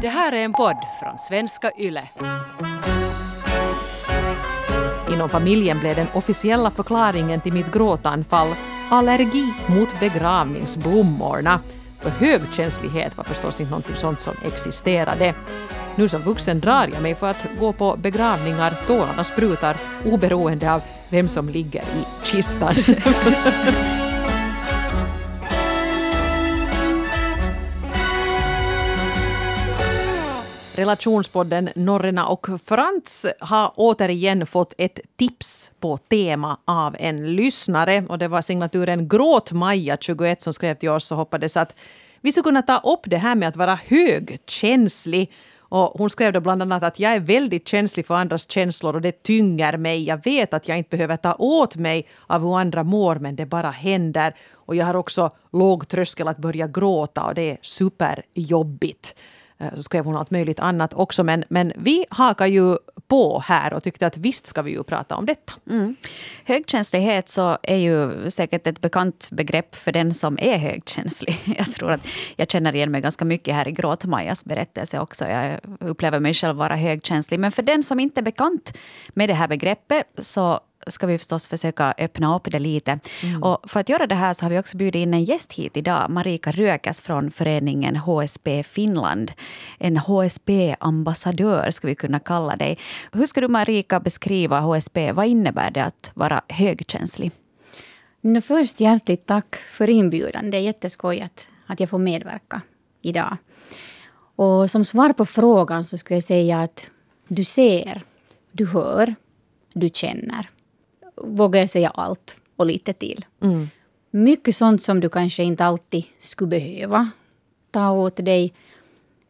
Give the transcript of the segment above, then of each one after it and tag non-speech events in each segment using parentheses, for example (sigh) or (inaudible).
Det här är en podd från svenska YLE. Inom familjen blev den officiella förklaringen till mitt gråtanfall allergi mot begravningsblommorna. För högkänslighet var förstås inte något sånt som existerade. Nu som vuxen drar jag mig för att gå på begravningar, tårarna sprutar oberoende av vem som ligger i kistan. (laughs) Relationspodden Norrena och Frans har återigen fått ett tips på tema av en lyssnare. Och det var signaturen Gråt-Maja21 som skrev till oss och hoppades att vi skulle kunna ta upp det här med att vara högkänslig. Och hon skrev då bland annat att jag är väldigt känslig för andras känslor och det tynger mig. Jag vet att jag inte behöver ta åt mig av hur andra mår men det bara händer. Och jag har också låg tröskel att börja gråta och det är superjobbigt. Eh, så skrev hon allt möjligt annat också. Men, men vi hakar ju på här och tyckte att visst ska vi ju prata om detta. Mm. Högkänslighet så är ju säkert ett bekant begrepp för den som är högkänslig. (laughs) Jag tror att jag känner igen mig ganska mycket här i Gråt-Majas berättelse också. Jag upplever mig själv vara högkänslig. Men för den som inte är bekant med det här begreppet så ska vi förstås försöka öppna upp det lite. Mm. Och för att göra det här så har vi också bjudit in en gäst hit idag. Marika Rökäs från föreningen HSB Finland. En HSB-ambassadör ska vi kunna kalla dig. Hur ska du Marika beskriva HSB? Vad innebär det att vara högkänslig? No, först hjärtligt tack för inbjudan. Det är jätteskoj att, att jag får medverka idag. Och som svar på frågan så skulle jag säga att du ser, du hör, du känner vågar jag säga allt och lite till. Mm. Mycket sånt som du kanske inte alltid skulle behöva ta åt dig.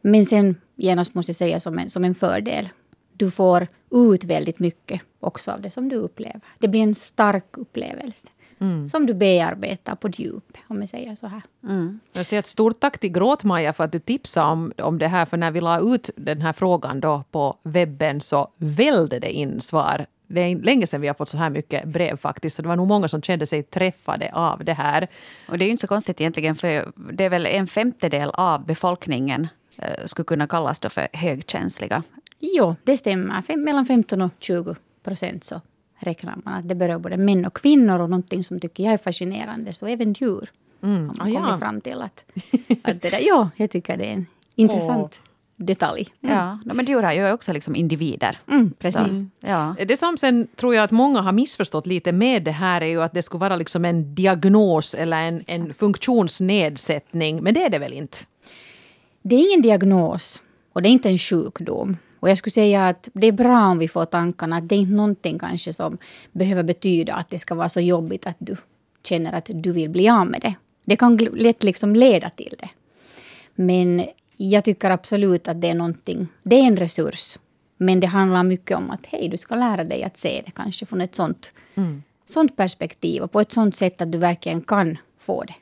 Men sen genast måste jag säga som en, som en fördel. Du får ut väldigt mycket också av det som du upplever. Det blir en stark upplevelse. Mm. Som du bearbetar på djup, om jag säger så här. Mm. Jag säger ett stort tack till Gråt-Maja för att du tipsade om, om det här. För när vi la ut den här frågan då på webben så välde det in svar det är länge sedan vi har fått så här mycket brev faktiskt. Så det var nog många som kände sig träffade av det här. Och det är inte så konstigt egentligen för det är väl en femtedel av befolkningen eh, skulle kunna kallas då för högkänsliga. Jo, det stämmer. mellan 15 och 20 procent så räknar man att det berör både män och kvinnor. Och någonting som tycker jag är fascinerande, så även djur. Mm. Har man kommit ja. fram till att, att det där, ja, jag tycker det är en intressant detalj. Mm. Ja, men djur är ju också liksom individer. Mm, precis. Så, ja. Det som sen tror jag att många har missförstått lite med det här är ju att det skulle vara liksom en diagnos eller en, en funktionsnedsättning. Men det är det väl inte? Det är ingen diagnos och det är inte en sjukdom. Och jag skulle säga att det är bra om vi får tankarna att det är inte någonting kanske som behöver betyda att det ska vara så jobbigt att du känner att du vill bli av med det. Det kan lätt liksom leda till det. Men jag tycker absolut att det är någonting. Det är en resurs. Men det handlar mycket om att hej, du ska lära dig att se det kanske från ett sånt, mm. sånt perspektiv och på ett sånt sätt att du verkligen kan få det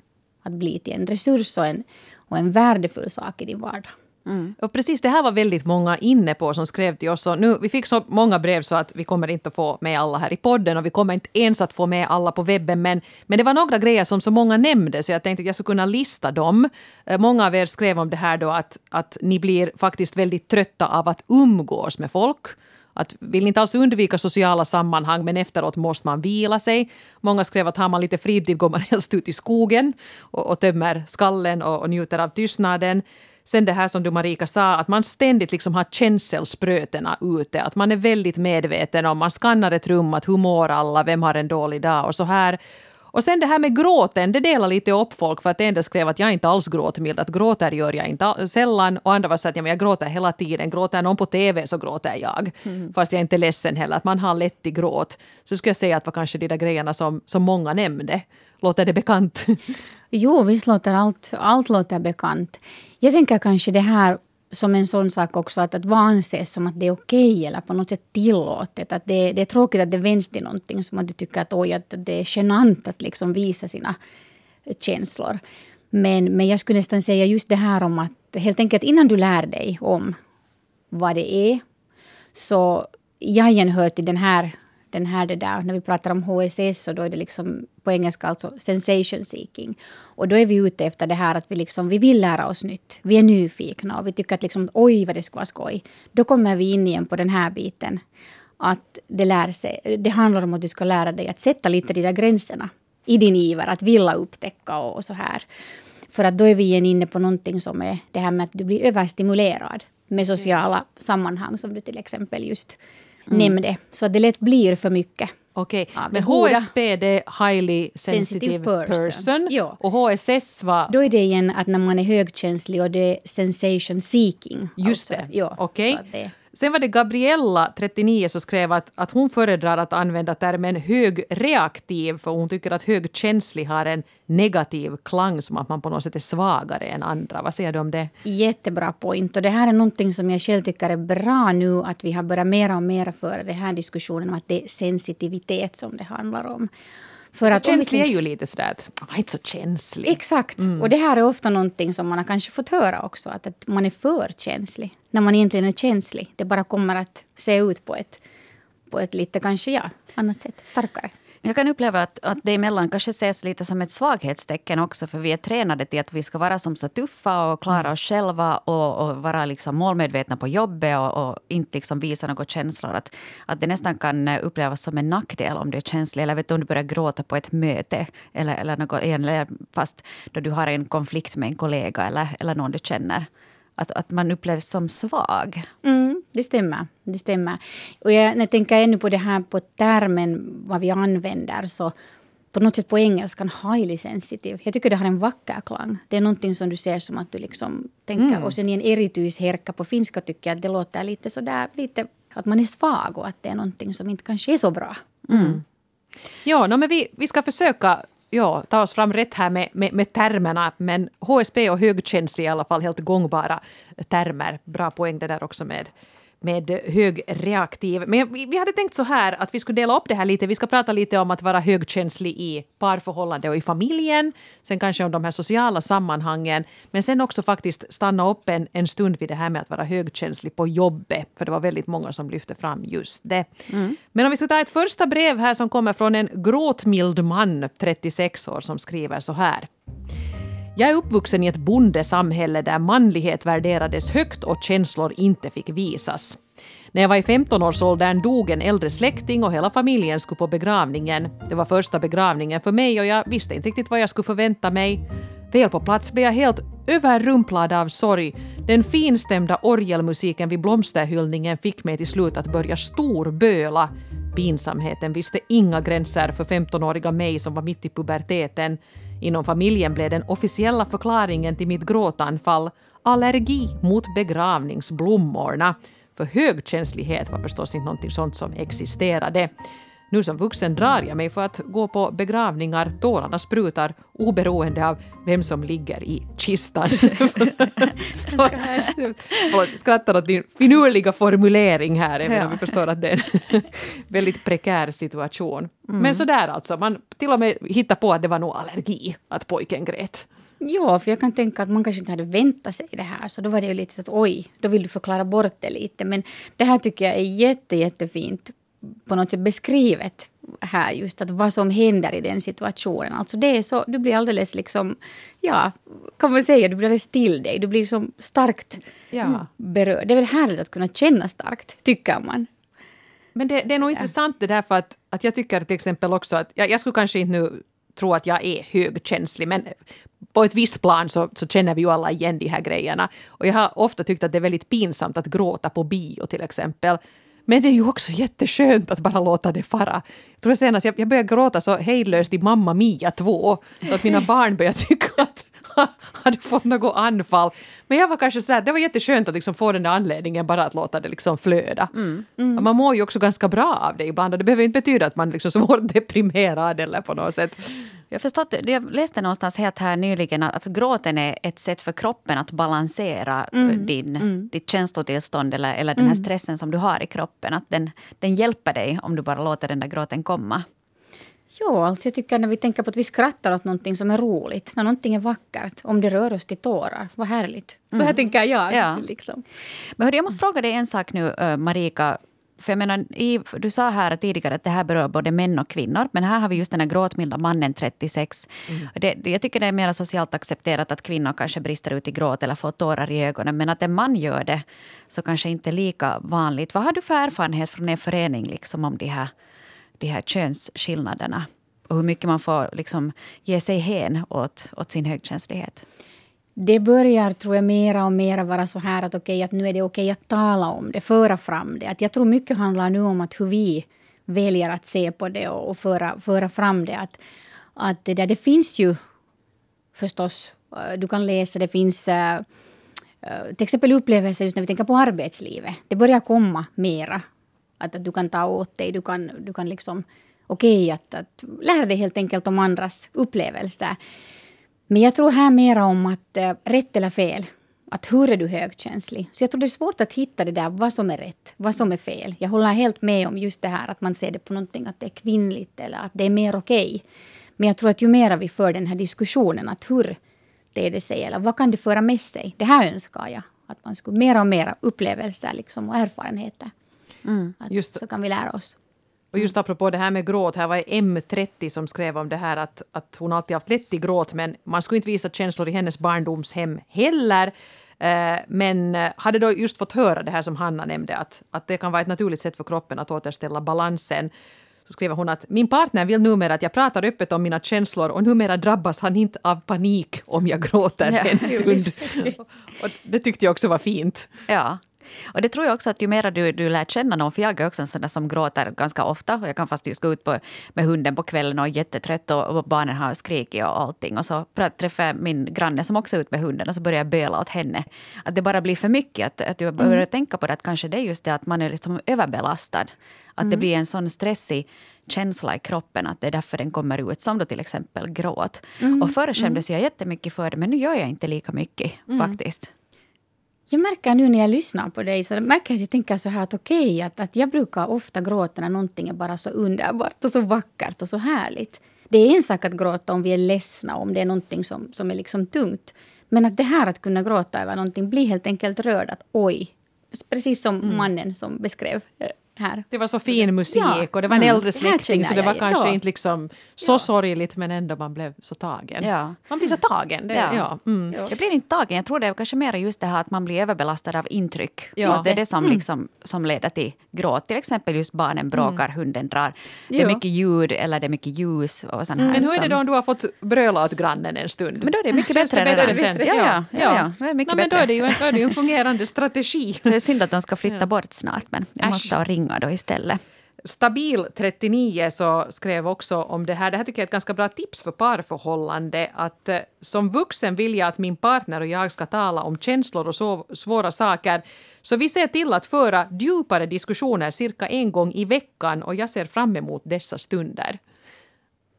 att bli till en resurs och en, och en värdefull sak i din vardag. Mm. Och precis det här var väldigt många inne på som skrev till oss. Och nu, vi fick så många brev så att vi kommer inte att få med alla här i podden och vi kommer inte ens att få med alla på webben. Men, men det var några grejer som så många nämnde så jag tänkte att jag skulle kunna lista dem. Eh, många av er skrev om det här då att, att ni blir faktiskt väldigt trötta av att umgås med folk. Att vill inte alls undvika sociala sammanhang men efteråt måste man vila sig. Många skrev att har man lite fritid går man (laughs) helst ut i skogen och, och tömmer skallen och, och njuter av tystnaden. Sen det här som du Marika sa, att man ständigt liksom har känselsprötena ute. Att man är väldigt medveten om, man skannar ett rum, att hur mår alla, vem har en dålig dag och så här. Och sen det här med gråten, det delar lite upp folk för att en del skrev att jag inte alls gråtmild, att gråter gör jag inte sällan och andra var så att ja, men jag gråter hela tiden, gråter någon på TV så gråter jag. Mm. Fast jag är inte ledsen heller, att man har lätt till gråt. Så skulle jag säga att det var kanske de där grejerna som, som många nämnde. Låter det bekant? (laughs) Jo, visst låter allt, allt låter bekant. Jag tänker kanske det här som en sån sak också att, att vad anses som att det är okej okay, eller på något sätt tillåtet. Att det, det är tråkigt att det vänds till någonting som att du tycker att, oj, att det är genant att liksom visa sina känslor. Men, men jag skulle nästan säga just det här om att helt enkelt innan du lär dig om vad det är så jag igen hör till den här den här det där, när vi pratar om HSS så då är det liksom på engelska alltså sensation seeking. Och då är vi ute efter det här att vi liksom, vi vill lära oss nytt. Vi är nyfikna och vi tycker att liksom, oj vad det ska vara skoj. Då kommer vi in igen på den här biten. Att det lär sig, det handlar om att du ska lära dig att sätta lite de där gränserna i din iver att vilja upptäcka och, och så här. För att då är vi igen inne på någonting som är det här med att du blir överstimulerad med sociala sammanhang som du till exempel just mm. nämnde. Så att det lätt blir för mycket. Okej, okay. men HSP det är Highly Sensitive, sensitive person. person. Ja. Och HSS var? Då är det igen att när man är högkänslig och det är sensation seeking. Just alltså, det. Ja, Okej. Okay. Sen var det Gabriella, 39, som skrev att, att hon föredrar att använda termen högreaktiv för hon tycker att högkänslig har en negativ klang som att man på något sätt är svagare än andra. Vad säger du om det? Jättebra point. Och det här är någonting som jag själv tycker är bra nu att vi har börjat mer och mer föra den här diskussionen om att det är sensitivitet som det handlar om. För att känslig är ju lite sådär att man är inte så känslig. Exakt. Mm. Och det här är ofta någonting som man har kanske fått höra också. Att, att man är för känslig. När man egentligen är känslig. Det bara kommer att se ut på ett, på ett lite kanske ja, annat sätt. Starkare. Jag kan uppleva att, att det emellan kanske ses lite som ett svaghetstecken också. För vi är tränade till att vi ska vara som så tuffa och klara oss själva och, och vara liksom målmedvetna på jobbet och, och, inte liksom visa några känslor. Att, att det nästan kan eh, upplevas som en nackdel om du är känslig. Eller vet du, om du börjar gråta på ett möte. Eller, eller, något, eller fast då du har en konflikt med en kollega eller, eller någon du känner att, att man upplevs som svag. Mm, det stämmer. Det stämmer. Och jag, när jag tänker ännu på det här på termen, vad vi använder, så på något sätt på engelskan highly sensitive. Jag tycker det har en vacker klang. Det är någonting som du ser som att du liksom tänker. Mm. Och sen i en erityisherkka på finska tycker jag att det låter lite sådär, lite att man är svag och att det är någonting som inte kanske är så bra. Mm. Ja, no, men vi, vi ska försöka ja, ta oss fram rätt här med, med, med termerna. Men HSP och högkänslig är i alla fall helt gångbara termer. Bra poäng det där också med med högreaktiv. Men vi hade tänkt så här att vi skulle dela upp det här lite. Vi ska prata lite om att vara högkänslig i parförhållande och i familjen. Sen kanske om de här sociala sammanhangen. Men sen också faktiskt stanna upp en, en stund vid det här med att vara högkänslig på jobbet. För det var väldigt många som lyfte fram just det. Mm. Men om vi ska ta ett första brev här som kommer från en gråtmild man, 36 år, som skriver så här. Jag är uppvuxen i ett bondesamhälle där manlighet värderades högt och känslor inte fick visas. När jag var i 15-årsåldern dog en äldre släkting och hela familjen skulle på begravningen. Det var första begravningen för mig och jag visste inte riktigt vad jag skulle förvänta mig. Väl på plats blev jag helt överrumplad av sorg. Den finstämda orgelmusiken vid blomsterhyllningen fick mig till slut att börja storböla. Pinsamheten visste inga gränser för 15-åriga mig som var mitt i puberteten. Inom familjen blev den officiella förklaringen till mitt gråtanfall allergi mot begravningsblommorna. För högkänslighet var förstås inte något sånt som existerade. Nu som vuxen drar jag mig för att gå på begravningar, tårarna sprutar oberoende av vem som ligger i kistan. (laughs) skrattar åt din finurliga formulering här, även ja. om vi förstår att det är en (laughs) väldigt prekär situation. Mm. Men sådär alltså, man till och med hittar på att det var nog allergi, att pojken grät. Ja, för jag kan tänka att man kanske inte hade väntat sig det här. Så då var det ju lite så att oj, då vill du förklara bort det lite. Men det här tycker jag är jätte, jättefint på något sätt beskrivet här just att vad som händer i den situationen. Alltså det är så, du blir alldeles liksom, ja, kan man säga, du blir alldeles till dig. Du blir som starkt ja. berörd. Det är väl härligt att kunna känna starkt, tycker man. Men det, det är nog ja. intressant det där för att, att jag tycker till exempel också att, jag, jag skulle kanske inte nu tro att jag är högkänslig, men på ett visst plan så, så, känner vi ju alla igen de här grejerna. Och jag har ofta tyckt att det är väldigt pinsamt att gråta på bio till exempel. Men det är ju också jätteskönt att bara låta det fara. Jag tror senast jag, jag började gråta så hejdlöst i Mamma Mia 2, så att mina barn började tycka att (laughs) hade fått något anfall. Men jag var kanske så här, det var jätteskönt att liksom få den där anledningen bara att låta det liksom flöda. Mm. Mm. Man mår ju också ganska bra av det ibland och det behöver inte betyda att man liksom är svårt deprimerad eller på något sätt. Jag, förstått, jag läste någonstans helt här nyligen att gråten är ett sätt för kroppen att balansera mm. Din, mm. ditt känslotillstånd eller, eller den här mm. stressen som du har i kroppen. Att den, den hjälper dig om du bara låter den där gråten komma. Ja, alltså jag tycker när vi tänker på att vi skrattar åt någonting som är roligt, när någonting är vackert, om det rör oss till tårar, vad härligt. Så här mm. tänker jag. Ja. Liksom. Men hörde, jag måste fråga dig en sak nu, Marika. för jag menar, i, du sa här tidigare att det här berör både män och kvinnor. Men här har vi just den här gråtmilda mannen 36. Mm. Det, jag tycker det är mer socialt accepterat att kvinnor kanske brister ut i gråt eller får tårar i ögonen. Men att en man gör det så kanske inte lika vanligt. Vad har du för erfarenhet från er förening liksom om de här, de här könsskillnaderna? Och hur mycket man får liksom ge sig hän åt, åt sin högkänslighet? det börjar, tror jag, mera och mera vara så här att okay, att nu är det okej okay att tala om det, föra fram det. Att jag tror mycket handlar nu om att hur vi väljer att se på det och, och föra, föra fram det. Att, att det, där, det finns ju förstås, eh, du kan läsa, det finns eh, eh, till exempel upplevelser just när vi tänker på arbetslivet. Det börjar komma mera. Att, att du kan ta åt dig, du kan, du kan liksom, okej okay, att, att lära dig helt enkelt om andras upplevelser. Men jag tror här mera om att äh, rätt eller fel. Att hur är du högkänslig? Så jag tror det är svårt att hitta det där vad som är rätt, vad som är fel. Jag håller helt med om just det här att man ser det på någonting att det är kvinnligt eller att det är mer okej. Okay. Men jag tror att ju mer vi för den här diskussionen att hur det är det sig eller vad kan det föra med sig? Det här önskar jag. Att man skulle mer och mer upplevelser liksom, och erfarenheter. Mm. Att, just, så kan vi lära oss. Och just apropå det här med gråt, här var M30 som skrev om det här att, att hon alltid haft lätt i gråt men man skulle inte visa känslor i hennes barndomshem heller. Eh, men eh, hade då just fått höra det här som Hanna nämnde att, att det kan vara ett naturligt sätt för kroppen att återställa balansen. Så skriver hon att min partner vill numera att jag pratar öppet om mina känslor och numera drabbas han inte av panik om jag gråter en stund. (laughs) och det tyckte jag också var fint. Ja. Och det tror jag också att ju mer du, du lär känna någon, för jag är också en sån där som gråter ganska ofta. Och jag kan fast just gå ut på, med hunden på kvällen och är jättetrött och, och barnen har skrikit och allting. Och så träffar jag min granne som också är ute med hunden och så börjar jag böla åt henne. Att det bara blir för mycket. Att, att jag börjar mm. tänka på det att kanske det är just det att man är liksom överbelastad. Att mm. det blir en sån stressig känsla i kroppen att det är därför den kommer ut, som då till exempel gråt. Mm. Och förr skämdes mm. jag jättemycket för det, men nu gör jag inte lika mycket mm. faktiskt. Jag märker nu när jag lyssnar på dig, så märker jag att jag tänker så här att okej, okay, att, att jag brukar ofta gråta när någonting är bara så underbart och så vackert och så härligt. Det är en sak att gråta om vi är ledsna, om det är någonting som, som är liksom tungt. Men att det här att kunna gråta över någonting, blir helt enkelt rörd att oj, precis som mm. mannen som beskrev eh, här. Det var så fin musik ja. och det var en mm. äldre släkting så det var kanske ja. inte liksom så ja. sorgligt men ändå man blev så tagen. Ja. Man blir så tagen. Det, ja. Mm. Jag blir inte tagen. Jag tror det är kanske mer just det här att man blir överbelastad av intryck. Ja. Just det är det som, mm. liksom, som leder till gråt. Till exempel just barnen bråkar, mm. hunden drar. Det är mycket ljud eller det är mycket ljus och sånt här. Men hur är det då om du har fått bröla åt grannen en stund? Men då är det mycket bättre. Det bättre sen? Ja, ja, ja, Det är mycket no, men då är det, ju, då är det ju en fungerande strategi. Det är synd att de ska flytta bort snart men jag måste ringa då istället. Stabil39 så skrev också om det här. Det här tycker jag är ett ganska bra tips för parförhållande. Att eh, som vuxen vill jag att min partner och jag ska tala om känslor och så svåra saker. Så vi ser till att föra djupare diskussioner cirka en gång i veckan och jag ser fram emot dessa stunder.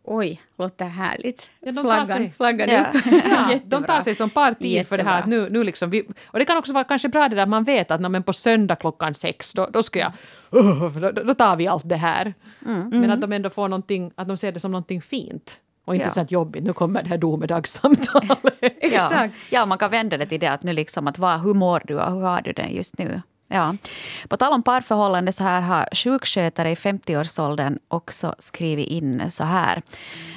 Oj, låter härligt. Ja, de flaggan, sig, flaggan ja. upp. (laughs) Ja, de tar sig som parti för det här. Nu, nu liksom vi, och det kan också vara kanske bra det där att man vet att men på söndag klockan sex, då, då ska jag... Uh, (laughs) då, då, tar vi allt det här. Mm. Men att de ändå får någonting, att de ser det som någonting fint. Och inte ja. så att jobbigt, nu kommer det här domedagssamtalet. (laughs) Exakt. Ja, man kan vända det till det att nu liksom att vad, hur mår du och hur har du det just nu? Ja. På tal om parförhållande så här har sjukskötare i 50-årsåldern också skrivit in så här.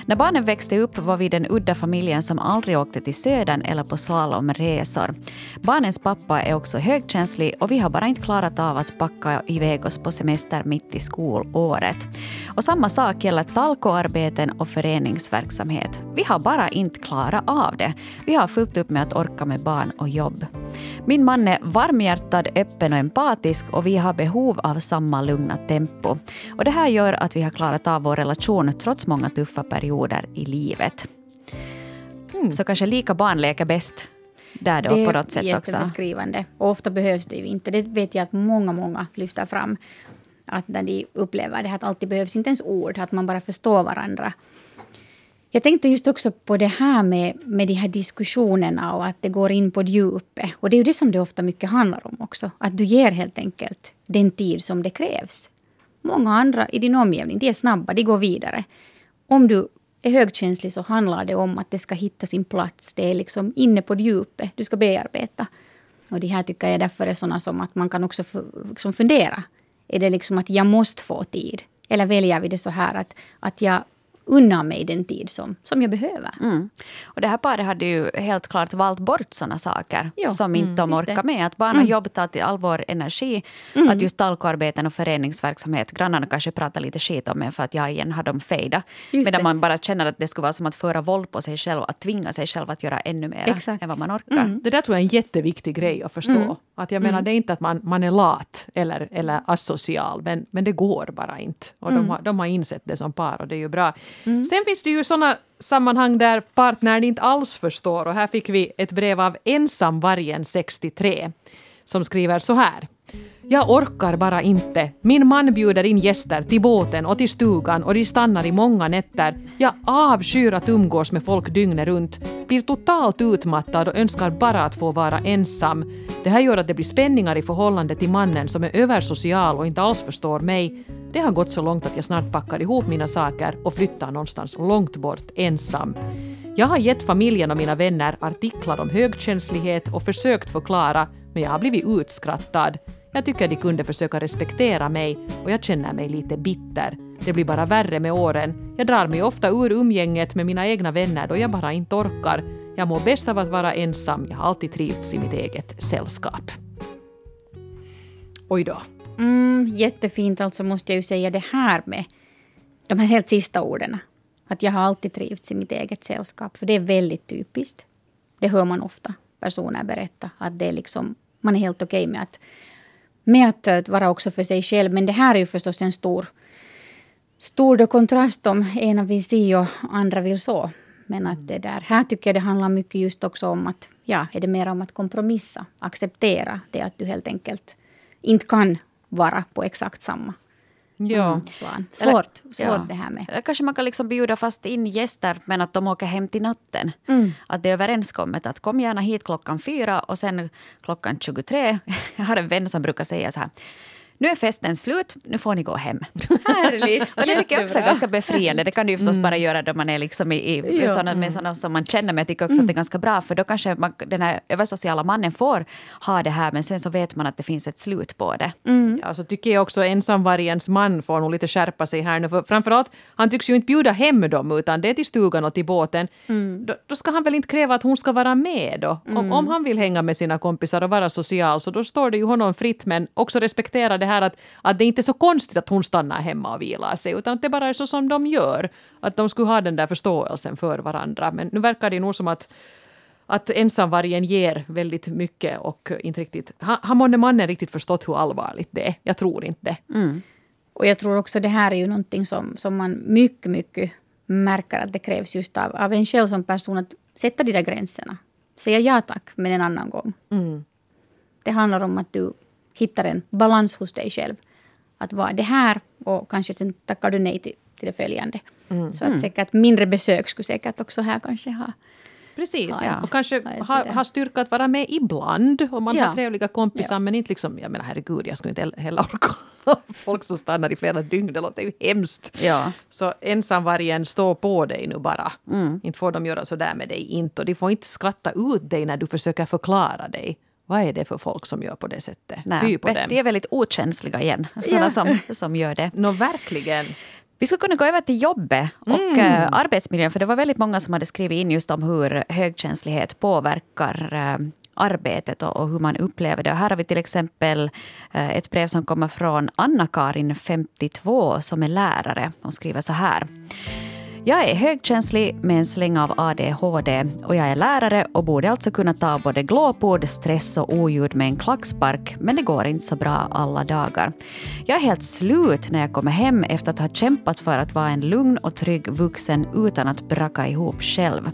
När barnen växte upp var vi den udda familjen som aldrig åkte till södern eller på slalomresor. Barnens pappa är också högkänslig och vi har bara inte klarat av att packa iväg oss på semester mitt i skolåret. Och samma sak gäller talkoarbeten och föreningsverksamhet. Vi har bara inte klarat av det. Vi har fullt upp med att orka med barn och jobb. Min man är varmhjärtad, öppen och empatisk och vi har behov av samma lugna tempo. Och det här gör att vi har klarat av vår relation trots många tuffa perioder i livet. Mm. Så kanske lika barn leker bäst där då det på något sätt också. Det är jättebeskrivande. Och ofta behövs det ju inte. Det vet jag att många, många lyfter fram. Att när de upplever det, att alltid behövs inte ens ord, att man bara förstår varandra. Jag tänkte just också på det här med, med de här diskussionerna och att det går in på djupet. Och det är ju det som det ofta mycket handlar om också. Att du ger helt enkelt den tid som det krävs. Många andra i din omgivning, de är snabba, de går vidare. Om du är högkänslig så handlar det om att det ska hitta sin plats. Det är liksom inne på djupet, du ska bearbeta. Och det här tycker jag därför är sådana som att man kan också liksom fundera. Är det liksom att jag måste få tid? Eller väljer vi det så här att, att jag unna mig den tid som, som jag behöver. Mm. Och det här paret hade ju helt klart valt bort såna saker Jo, som inte de just det. orkar med. Att barn och jobb tar till all vår energi. Att just talkoarbeten och föreningsverksamhet, grannarna kanske pratar lite skit om en för att jag igen har dem fejda. Medan det. man bara känner att det skulle vara som att föra våld på sig själv, att tvinga sig själv att göra ännu mer Exakt. än vad man orkar. Det där tror jag är en jätteviktig grej att förstå. Att jag menar, det är inte att man, man är lat eller, eller asocial, men, men det går bara inte. Och de, har, de har insett det som par och det är ju bra. Mm. Sen finns det ju sådana sammanhang där partnern inte alls förstår och här fick vi ett brev av ensamvargen 63 som skriver så här. Jag orkar bara inte. Min man bjuder in gäster till båten och till stugan och de stannar i många nätter. Jag avskyr att umgås med folk dygnet runt. Blir totalt utmattad och önskar bara att få vara ensam. Det här gör att det blir spänningar i förhållande till mannen som är översocial och inte alls förstår mig. Det har gått så långt att jag snart packar ihop mina saker och flyttar någonstans långt bort ensam. Jag har gett familjen och mina vänner artiklar om högkänslighet och försökt förklara, men jag har blivit utskrattad. Jag tycker de kunde försöka respektera mig och jag känner mig lite bitter. Det blir bara värre med åren. Jag drar mig ofta ur umgänget med mina egna vänner då jag bara inte orkar. Jag mår bäst av att vara ensam. Jag har alltid trivts i mitt eget sällskap. Oj då. Mm, jättefint alltså måste jag ju säga det här med de här helt sista orden. Att jag har alltid trivts i mitt eget sällskap. För det är väldigt typiskt. Det hör man ofta personer berätta. Att det är liksom, man är helt okej med att, med att vara också för sig själv. Men det här är ju förstås en stor, stor då kontrast om ena vill si och andra vill så. Men att det där, här tycker jag det handlar mycket just också om att, ja, är det mer om att kompromissa, acceptera det att du helt enkelt inte kan vara på exakt samma Ja. plan. Eller- Svårt, svårt ja. det här med. Eller kanske man kan liksom bjuda fast in gäster men att de åker hem till natten. Att det är överenskommet att kom gärna hit klockan fyra och sen klockan 23. (laughs) Jag har en vän som brukar säga så här. Nu är festen slut, nu får ni gå hem. (laughs) Härligt. Och det tycker jag också är ganska befriande. Det kan du ju förstås bara göra då man är liksom i, i Ja. såna, med sådana som man känner. Men jag tycker också att det är ganska bra för då kanske man, den här översociala mannen får ha det här men sen så vet man att det finns ett slut på det. Ja, så tycker jag också ensamvargens man får nog lite skärpa sig här nu. För framförallt, han tycks ju inte bjuda hem dem utan det är till stugan och till båten. Då, då ska han väl inte kräva att hon ska vara med då? Om, om han vill hänga med sina kompisar och vara social så då står det ju honom fritt men också respektera det här att, att det inte är så konstigt att hon stannar hemma och vilar sig utan att det bara är så som de gör. Att de skulle ha den där förståelsen för varandra. Men nu verkar det nog som att att ensamvargen ger väldigt mycket och inte riktigt... Har, månne mannen riktigt förstått hur allvarligt det är? Jag tror inte det. Och jag tror också det här är ju någonting som, som man mycket, mycket märker att det krävs just av, av en själv som person att sätta de där gränserna. Säga ja tack, men en annan gång. Det handlar om att du hittar en balans hos dig själv. Att vara det här och kanske sen tackar du nej till, till det följande. Så att säkert mindre besök skulle säkert också här kanske ha. Precis. Ja. Och kanske Ja, ha, ha styrka att vara med ibland om man Ja. har trevliga kompisar. Ja. Men inte liksom... Jag menar herregud, jag skulle inte heller orka (laughs) folk som stannar i flera dygn. Det låter ju hemskt. Ja. Så ensamvargen, stå på dig nu bara. Inte får de göra så där med dig. Inte. Och de får inte skratta ut dig när du försöker förklara dig. Vad är det för folk som gör på det sättet? Nej, Fy på dem. De är väldigt okänsliga igen, sådana Ja. som, som gör det. Nå, verkligen. Vi skulle kunna gå över till jobbet och eh, arbetsmiljön. För det var väldigt många som hade skrivit in just om hur högkänslighet påverkar eh, arbetet och, och hur man upplever det. Och här har vi till exempel eh, ett brev som kommer från Anna-Karin, 52, som är lärare. Hon skriver så här. Jag är högkänslig med en släng av ADHD och jag är lärare och borde alltså kunna ta både glåpord, stress och oljud med en klackspark, men det går inte så bra alla dagar. Jag är helt slut när jag kommer hem efter att ha kämpat för att vara en lugn och trygg vuxen utan att bracka ihop själv.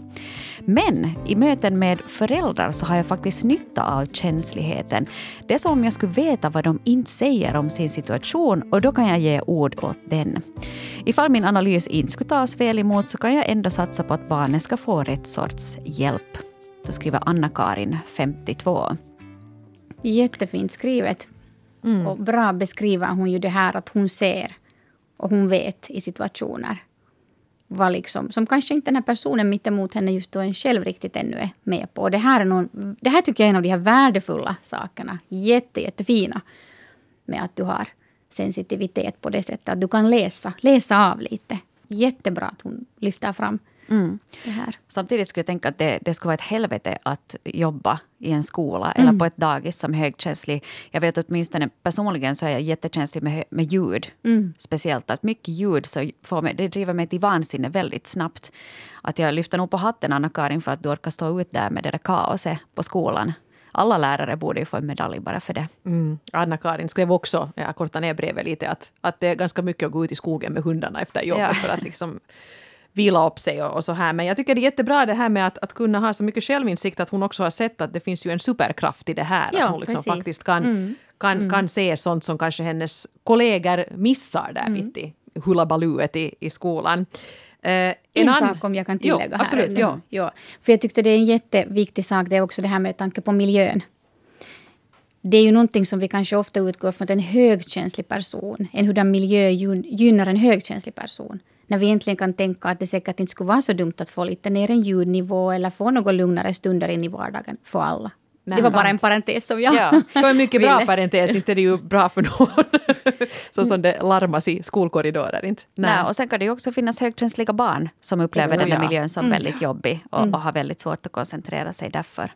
Men i möten med föräldrar så har jag faktiskt nytta av känsligheten. Det är som om jag skulle veta vad de inte säger om sin situation och då kan jag ge ord åt den. Ifall min analys inte skulle tas väl emot så kan jag ändå satsa på att barnet ska få rätt sorts hjälp. Så skriver Anna-Karin, 52. Jättefint skrivet. Och bra beskriver hon ju det här att hon ser och hon vet i situationer vad liksom, som kanske inte den här personen mittemot henne just då en själv riktigt ännu är med på. Och det här, är någon, det här tycker jag är en av de här värdefulla sakerna. Jätte, jättefina med att du har sensitivitet på det sättet att du kan läsa, läsa av lite. Jättebra att hon lyfter fram Mm. det här. Samtidigt skulle jag tänka att det, det skulle vara ett helvete att jobba i en skola eller på ett dagis som högkänslig. Jag vet åtminstone personligen så är jag jättekänslig med, med ljud. Speciellt att mycket ljud så får mig, det driver mig till vansinne väldigt snabbt. Att jag lyfter nog på hatten Anna-Karin för att du orkar stå ut där med det där kaoset på skolan. Alla lärare borde ju få en medalj bara för det. Mm. Anna-Karin skrev också, jag kortar ner brevet lite, att, att det är ganska mycket att gå ut i skogen med hundarna efter jobbet Ja. för att liksom vila upp sig och, och så här. Men jag tycker det är jättebra det här med att, att kunna ha så mycket självinsikt att hon också har sett att det finns ju en superkraft i det här. Ja, att hon liksom precis. faktiskt kan, kan, kan se sånt som kanske hennes kollegor missar där mitt i hullabalooet i, i skolan. Eh, En, ann- sak om jag kan Jo, tillägga här. absolut, ja. ja. För jag tyckte det är en jätteviktig sak, det är också det här med tanke på miljön. Det är ju någonting som vi kanske ofta utgår från att en högkänslig person, en hurdan miljö gyn- gynnar en högkänslig person. När vi egentligen kan tänka att det säkert inte skulle vara så dumt att få lite ner en ljudnivå eller få något lugnare stunder in i vardagen för alla. Nej, det var bara sant. en parentes som jag Ja. Det var en mycket bra ville. parentes, inte är det ju bra för någon. (laughs) så som det larmas i skolkorridorer. Inte? Nej. och sen kan det ju också finnas högkänsliga barn som upplever Exakt. den Ja. miljön som väldigt jobbig och, och har väldigt svårt att koncentrera sig därför.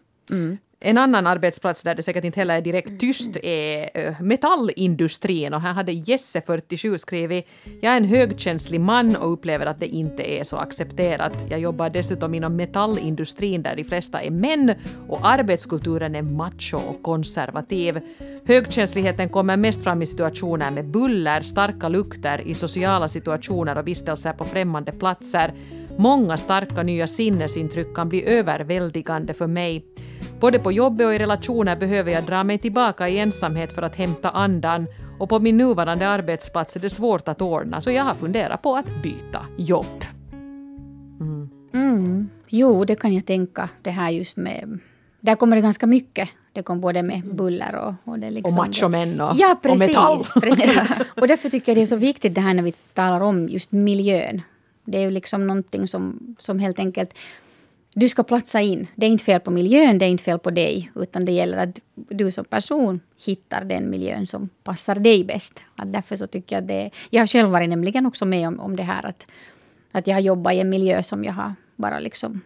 En annan arbetsplats där det säkert inte heller är direkt tyst är eh, metallindustrin. Och här hade Jesse, 47, skrivit Jag är en högkänslig man och upplever att det inte är så accepterat. Jag jobbar dessutom inom metallindustrin där de flesta är män och arbetskulturen är macho och konservativ. Högkänsligheten kommer mest fram i situationer med buller, starka lukter, i sociala situationer och vistelser på främmande platser. Många starka nya sinnesintryck kan bli överväldigande för mig. Både på jobbet och i relationer behöver jag dra mig tillbaka i ensamhet för att hämta andan och på min nuvarande arbetsplats är det svårt att ordna så jag har funderat på att byta jobb. Mm. Jo, det kan jag tänka. Det här just med... Där kommer det ganska mycket. Det kom både med buller och... Och, det liksom Och machomän och, ja, och precis, metall. (laughs) precis. Och därför tycker jag det är så viktigt det här när vi talar om just miljön. Det är ju liksom någonting som, som helt enkelt... Du ska platsa in. Det är inte fel på miljön, det är inte fel på dig. Utan det gäller att du som person hittar den miljön som passar dig bäst. Att därför så tycker jag det... Jag har själv varit nämligen också med om, om det här att, att jag har jobbat i en miljö som jag har bara liksom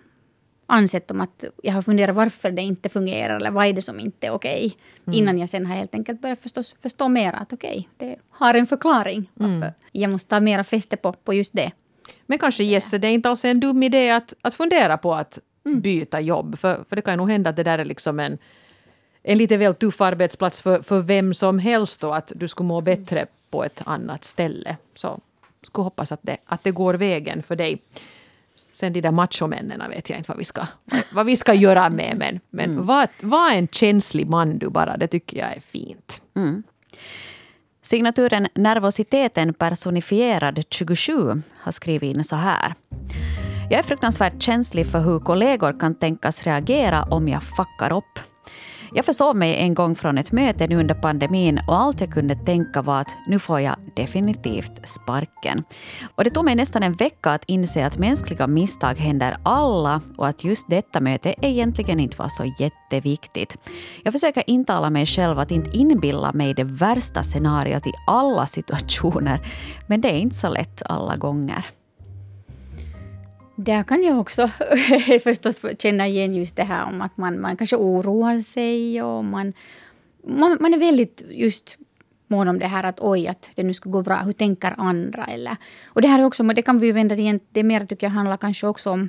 ansett om att jag har funderat varför det inte fungerar eller vad är det som inte är okej. Innan jag sen har helt enkelt börjat förstås, förstå mer att okej, det har en förklaring. Varför Jag måste ta mera fäste på, på just det. Men kanske Jesse, det är inte alls en dum idé att, att fundera på att Mm. byta jobb. För, för det kan ju nog hända att det där är liksom en, en lite väl tuff arbetsplats för, för vem som helst och att du skulle må bättre på ett annat ställe. Så skulle hoppas att det, att det går vägen för dig. Sen de där machomännen vet jag inte vad vi ska, vad vi ska (laughs) göra med. Men, men Mm. var, var en känslig man du bara, det tycker jag är fint. Signaturen Nervositeten personifierad 27 har skrivit in så här. Jag är fruktansvärt känslig för hur kollegor kan tänkas reagera om jag fuckar upp. Jag försov mig en gång från ett möte nu under pandemin och allt jag kunde tänka var att nu får jag definitivt sparken. Och det tog mig nästan en vecka att inse att mänskliga misstag händer alla och att just detta möte egentligen inte var så jätteviktigt. Jag försöker intala mig själv att inte inbilla mig det värsta scenariot i alla situationer, men det är inte så lätt alla gånger. Där kan jag också (laughs) förstås känna igen just det här om att man, man kanske oroar sig och man, man, man är väldigt just mån om det här att oj, att det nu ska gå bra. Hur tänker andra? Eller, och det här är också, det kan vi ju vända det igen, det mer tycker jag handlar kanske också om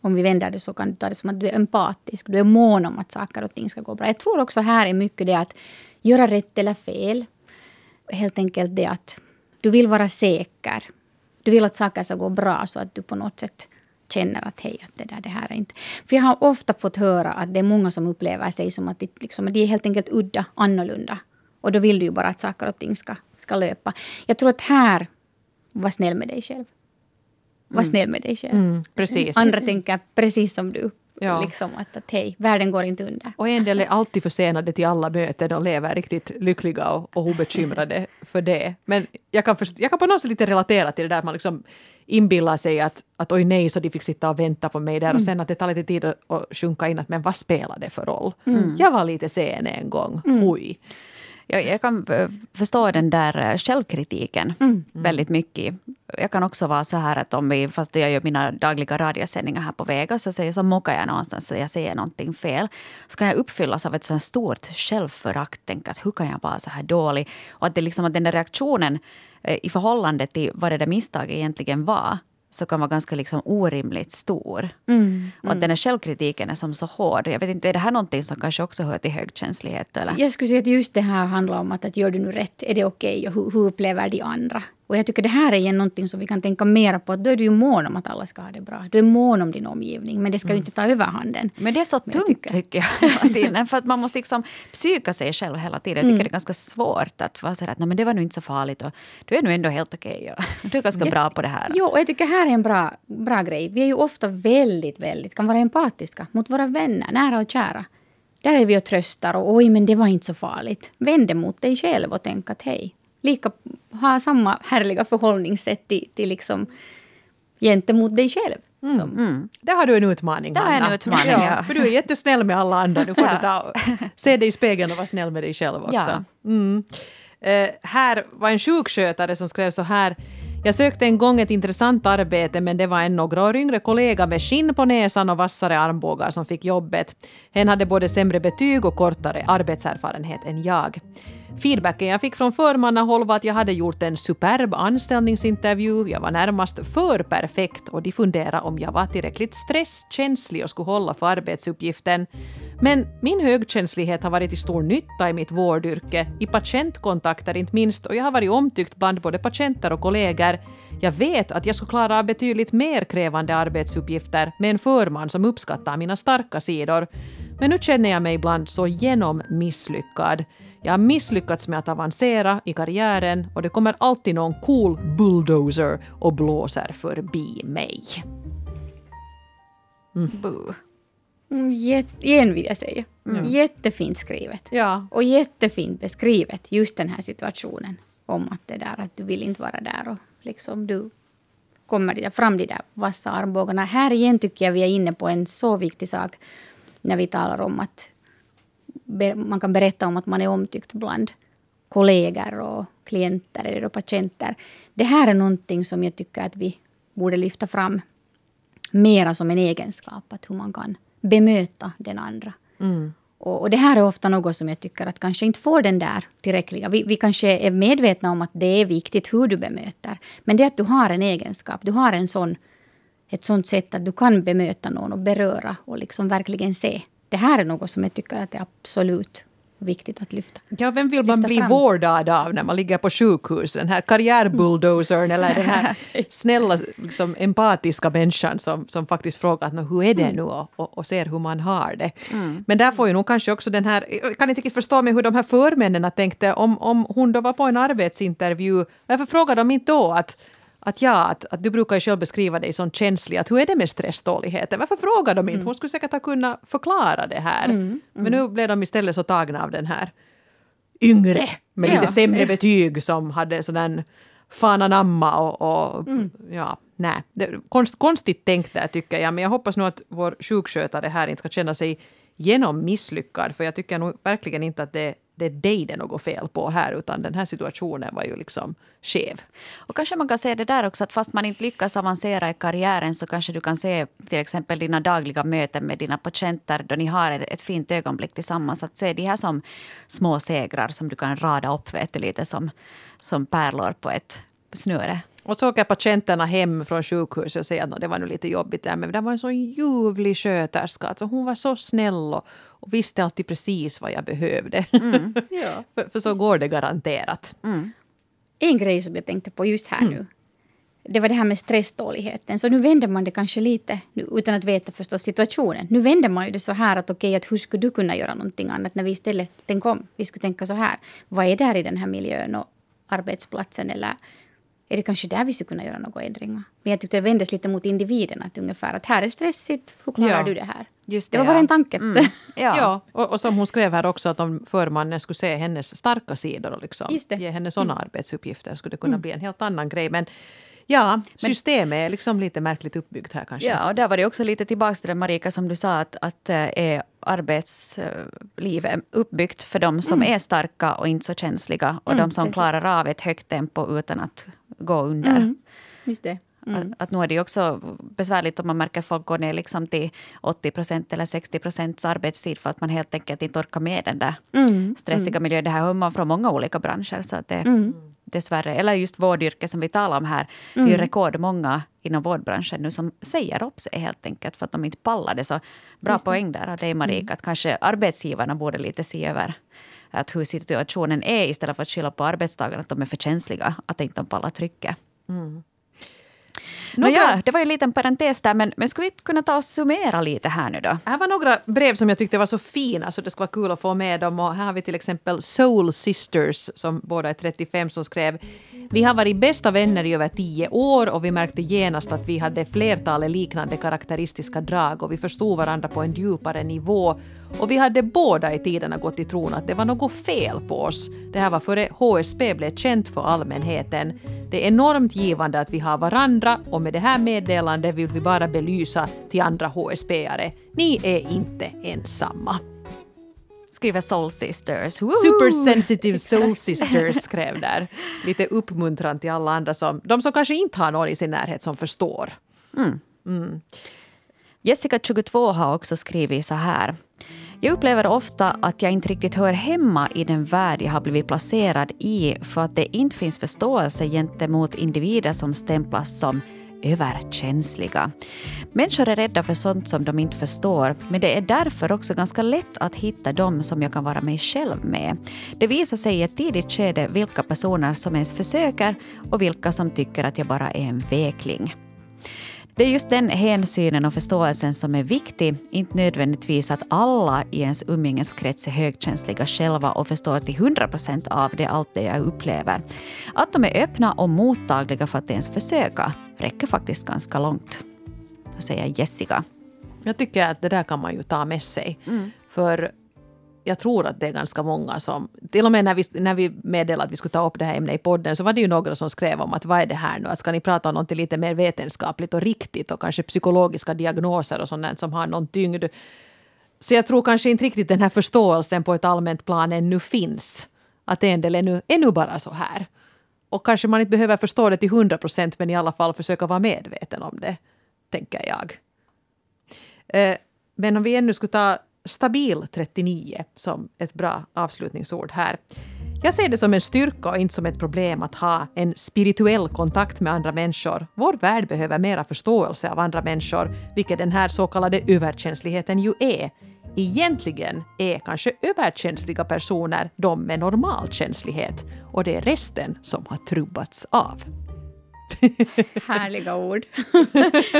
om vi vänder det så kan du ta det som att du är empatisk. Du är mån om att saker och ting ska gå bra. Jag tror också här är mycket det att göra rätt eller fel. Helt enkelt det att du vill vara säker. Du vill att saker ska gå bra så att du på något sätt känner att hej, att det där, det här är inte... För jag har ofta fått höra att det är många som upplever sig som att det, liksom, de är helt enkelt udda, annorlunda. Och då vill du ju bara att saker och ting ska, ska löpa. Jag tror att här, var snäll med dig själv. Var snäll med dig själv. Mm, precis. Andra tänker precis som du. Ja. Liksom att, att hej, världen går inte under. Och en del är alltid försenade till alla möten och lever riktigt lyckliga och, och obekymrade för det. Men jag kan, först, jag kan på något sätt lite relatera till det där att man liksom inbillar sig att, att oj nej, så de fick sitta och vänta på mig där och sen att det tar lite tid att, att sjunka in att men vad spelar det för roll? Jag var lite sen en gång, oj. Jag, jag kan eh, förstå den där eh, självkritiken Mm. väldigt mycket. Jag kan också vara så här att om vi, fast jag gör mina dagliga radiosändningar här på Vega, så, säger, så muckar jag någonstans så jag säger någonting fel. Så kan jag uppfyllas av ett sånt stort självförakt. Tänka att hur kan jag vara så här dålig? Och att, det liksom, att den där reaktionen eh, i förhållande till vad det där misstaget egentligen var, så kan vara ganska liksom orimligt stor. Mm. Och att den här självkritiken är som så hård. Jag vet inte, är det här någonting som kanske också hör till högkänslighet? Eller? Jag skulle säga att just det här handlar om att, att gör du nu rätt, är det okej och hur, hur upplever de andra? Och jag tycker det här är igen någonting som vi kan tänka mera på. Att då är du ju mån om att alla ska ha det bra. Du är mån om din omgivning, men det ska ju inte ta överhanden. Men det är så jag tungt tycker- tycker jag hela tiden. För att man måste liksom psyka sig själv hela tiden. Jag tycker det är ganska svårt att vara sådär att "Nej, men det var nog inte så farligt. Och du är nog ändå helt okej. och (laughs) Du är ganska bra på det här. Jo, och jag tycker här är en bra, bra grej. Vi är ju ofta väldigt, väldigt, kan vara empatiska mot våra vänner, nära och kära. Där är vi och tröstar och oj, men det var inte så farligt. Vänd det mot dig själv och tänk att hej, lika, ha samma härliga förhållningssätt till, till liksom gentemot dig själv. Som, Där har du en utmaning, Där har jag en Hanna. utmaning, ja. För du är jättesnäll med alla andra. Nu får Ja. du ta, se dig i spegeln och vara snäll med dig själv också. Ja. Mm. Eh, här var en sjukskötare som skrev så här. Jag sökte en gång ett intressant arbete men det var en några år yngre kollega med skinn på näsan och vassare armbågar som fick jobbet. Hen hade både sämre betyg och kortare arbetserfarenhet än jag. Feedbacken jag fick från förmannahåll var att jag hade gjort en superb anställningsintervju, jag var närmast för perfekt och de funderade om jag var tillräckligt stresskänslig och skulle hålla för arbetsuppgiften. Men min högkänslighet har varit till stor nytta i mitt vårdyrke, i patientkontakter inte minst, och jag har varit omtyckt bland både patienter och kollegor. Jag vet att jag skulle klara av betydligt mer krävande arbetsuppgifter med en förman som uppskattar mina starka sidor. Men nu känner jag mig ibland så genom misslyckad. Jag har misslyckats med att avancera i karriären och det kommer alltid någon cool bulldozer och blåser förbi mig. Boo. mm, jät, igen vill jag säga. Jättefint skrivet. Ja. Och jättefint beskrivet, just den här situationen. Om att det där att du vill inte vara där och liksom du kommer de där, fram de där vassa armbågarna. Här igen tycker jag vi är inne på en så viktig sak när vi talar om att man kan berätta om att man är omtyckt bland kollegor och klienter eller patienter. Det här är någonting som jag tycker att vi borde lyfta fram mera som en egenskap, att hur man kan bemöta den andra. Och, och det här är ofta något som jag tycker att kanske inte får den där tillräckliga. Vi, vi kanske är medvetna om att det är viktigt hur du bemöter. Men det är att du har en egenskap, du har en sån, ett sånt sätt att du kan bemöta någon och beröra och liksom verkligen se. Det här är något som jag tycker att är absolut viktigt att lyfta. Ja, vem vill man bli fram. vårdad av när man ligger på sjukhus? Den här karriärbulldozern eller den här (laughs) snälla, liksom, empatiska människan som, som faktiskt frågar att, "Nå, hur är det nu och, och, och ser hur man har det. Men där får ju nog kanske också den här, jag kan inte riktigt förstå mig hur de här förmännen tänkte om, om hon då var på en arbetsintervju. Varför frågar de inte då att att ja, att, att du brukar ju själv beskriva dig som känslig. Att hur är det med stressdåligheten? Varför frågar de inte? Hon skulle säkert ha kunnat förklara det här. Men nu blev de istället så tagna av den här yngre med lite Ja. sämre betyg som hade sån fan och, och ja, nej. Konst, konstigt tänkt där tycker jag, men jag hoppas nog att vår sjukskötare här inte ska känna sig genom misslyckad, för jag tycker nog verkligen inte att det, det är dig det är något fel på här, utan den här situationen var ju liksom skev. Och kanske man kan se det där också att fast man inte lyckas avancera i karriären så kanske du kan se till exempel dina dagliga möten med dina patienter då ni har ett, ett fint ögonblick tillsammans. Att se de här som små segrar som du kan rada upp vet du, lite som, som pärlor på ett snöre. Och så åker patienterna hem från sjukhuset och säger att "Nå, det var nu lite jobbigt där, men det var en så ljuvlig sköterska. Alltså, hon var så snäll och, och visste alltid precis vad jag behövde. (laughs) Ja. för, för så går det garanterat. En grej som jag tänkte på just här nu. Det var det här med stressdåligheten. Så nu vänder man det kanske lite, nu, utan att veta förstås situationen. Nu vänder man ju det så här att okej, att hur skulle du kunna göra någonting annat när vi istället tänk om. Vi skulle tänka så här. Vad är där i den här miljön och arbetsplatsen eller är det kanske där vi skulle kunna göra några ändringar? Men jag tyckte det vändes lite mot individen. Att ungefär att här är stressigt, hur klarar Ja. du det här? Just det var det, bara ja. en tanke. (laughs) Ja. Ja, och, och som hon skrev här också att om förmannen skulle se hennes starka sidor och liksom ge henne sådana arbetsuppgifter skulle det kunna bli en helt annan grej. Men Ja, systemet är liksom lite märkligt uppbyggt här kanske. Ja, och där var det också lite tillbaka till det Marika som du sa att, att eh, är arbetslivet uppbyggt för de som mm. är starka och inte så känsliga och mm, de som precis. klarar av ett högt tempo utan att gå under. Mm, just det. Mm. Att, att nu är det också besvärligt om man märker att folk går ner liksom till 80 procent eller 60 procents arbetstid för att man helt enkelt inte orkar med den där mm. stressiga mm. miljön. Det här hör man från många olika branscher. Så att det, mm. Dessvärre, eller just vårdyrke som vi talar om här. Det är ju mm. rekordmånga inom vårdbranschen nu som säger upp sig helt enkelt för att de inte pallar det. Så bra det. poäng där av dig Marika, mm. att kanske arbetsgivarna borde lite se över att hur situationen är istället för att skylla på arbetstagarna att de är för känsliga, att inte de pallar trycket. Mm. Några... det var ju en liten parentes där, men, men skulle vi kunna ta och summera lite här nu då? Här var några brev som jag tyckte var så fina så det skulle vara kul att få med dem. Och här har vi till exempel Soul Sisters som båda är 35 som skrev vi har varit bästa vänner i över tio år och vi märkte genast att vi hade flertalet liknande karaktäristiska drag och vi förstod varandra på en djupare nivå. Och vi hade båda i tiderna gått i tron att det var något fel på oss. Det här var före HSB blev känt för allmänheten. Det är enormt givande att vi har varandra och med det här meddelandet vill vi bara belysa till andra HSB-are. Ni är inte ensamma skriver Soul Sisters. Woohoo! Super sensitive Soul Sisters skrev där. Lite uppmuntran till alla andra som, de som kanske inte har någon i sin närhet som förstår. Mm. Mm. Jessica, 22, har också skrivit så här. Jag upplever ofta att jag inte riktigt hör hemma i den värld jag har blivit placerad i för att det inte finns förståelse gentemot individer som stämplas som överkänsliga. Människor är rädda för sånt som de inte förstår, men det är därför också ganska lätt att hitta dem som jag kan vara mig själv med. Det visar sig i ett tidigt skede vilka personer som ens försöker och vilka som tycker att jag bara är en vekling. Det är just den hänsynen och förståelsen som är viktig, inte nödvändigtvis att alla i ens umgängeskrets är högkänsliga själva och förstår till 100 procent av det allt det jag upplever. Att de är öppna och mottagliga för att ens försöka räcker faktiskt ganska långt. Så säger Jessica. Jag tycker att det där kan man ju ta med sig. Mm. För jag tror att det är ganska många som... Till och med när vi, när vi meddelade att vi skulle ta upp det här ämnet i podden så var det ju några som skrev om att vad är det här nu? Att ska ni prata om något lite mer vetenskapligt och riktigt och kanske psykologiska diagnoser och sånt som har någon tyngd. Så jag tror kanske inte riktigt den här förståelsen på ett allmänt plan ännu finns. Att en del är nu, är nu bara så här. Och kanske man inte behöver förstå det till hundra procent men i alla fall försöka vara medveten om det, tänker jag. Eh, men om vi ännu skulle ta stabil 39 som ett bra avslutningsord här. Jag ser det som en styrka och inte som ett problem att ha en spirituell kontakt med andra människor. Vår värld behöver mera förståelse av andra människor, vilket den här så kallade överkänsligheten ju är. Egentligen är kanske överkänsliga personer de med normal känslighet och det är resten som har trubbats av. (laughs) Härliga ord. (laughs)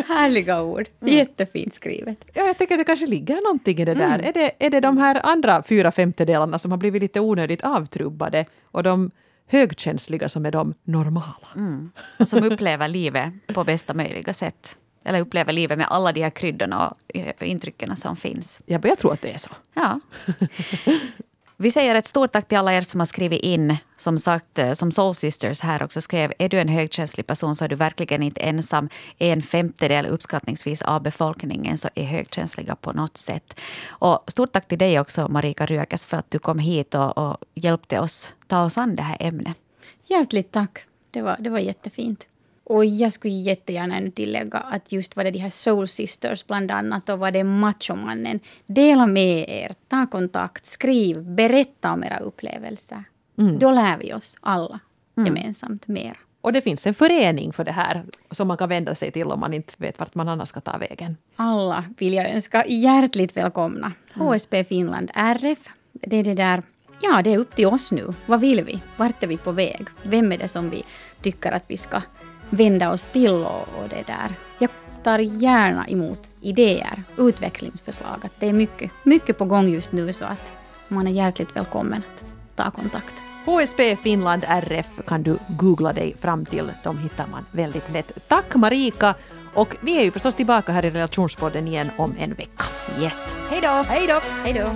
Härliga ord. Mm. Jättefint skrivet. Ja, jag tänker att det kanske ligger någonting i det där. Mm. Är, det, är det de här andra fyra femtedelarna som har blivit lite onödigt avtrubbade och de högkänsliga som är de normala? Mm. Och som upplever livet på bästa möjliga sätt. Eller upplever livet med alla de här kryddorna och intrycken som finns. Ja, jag tror att det är så. Ja. (laughs) Vi säger ett stort tack till alla er som har skrivit in. Som sagt, eh, som Soul Sisters här också skrev, är du en högkänslig person så är du verkligen inte ensam. En femtedel uppskattningsvis av befolkningen så är högkänsliga på något sätt. Och stort tack till dig också Marika Rökes för att du kom hit och, och hjälpte oss ta oss an det här ämnet. Hjärtligt tack. Det var, det var jättefint. Och jag skulle jättegärna ännu tillägga att just var det de här Soul Sisters bland annat och var det Machomannen. Dela med er, ta kontakt, skriv, berätta om era upplevelser. Mm. Då lär vi oss alla mm. gemensamt mer. Och det finns en förening för det här som man kan vända sig till om man inte vet vart man annars ska ta vägen. Alla vill jag önska hjärtligt välkomna. Mm. HSB Finland RF. Det är det där Ja, det är upp till oss nu. Vad vill vi? Vart är vi på väg? Vem är det som vi tycker att vi ska vända oss till och, och det där. Jag tar gärna emot idéer, utvecklingsförslag. Att det är mycket, mycket på gång just nu så att man är hjärtligt välkommen att ta kontakt. HSB Finland RF kan du googla dig fram till. De hittar man väldigt lätt. Tack Marika! Och vi är ju förstås tillbaka här i Relationspodden igen om en vecka. Yes. Hej då! Hej då! Hej då!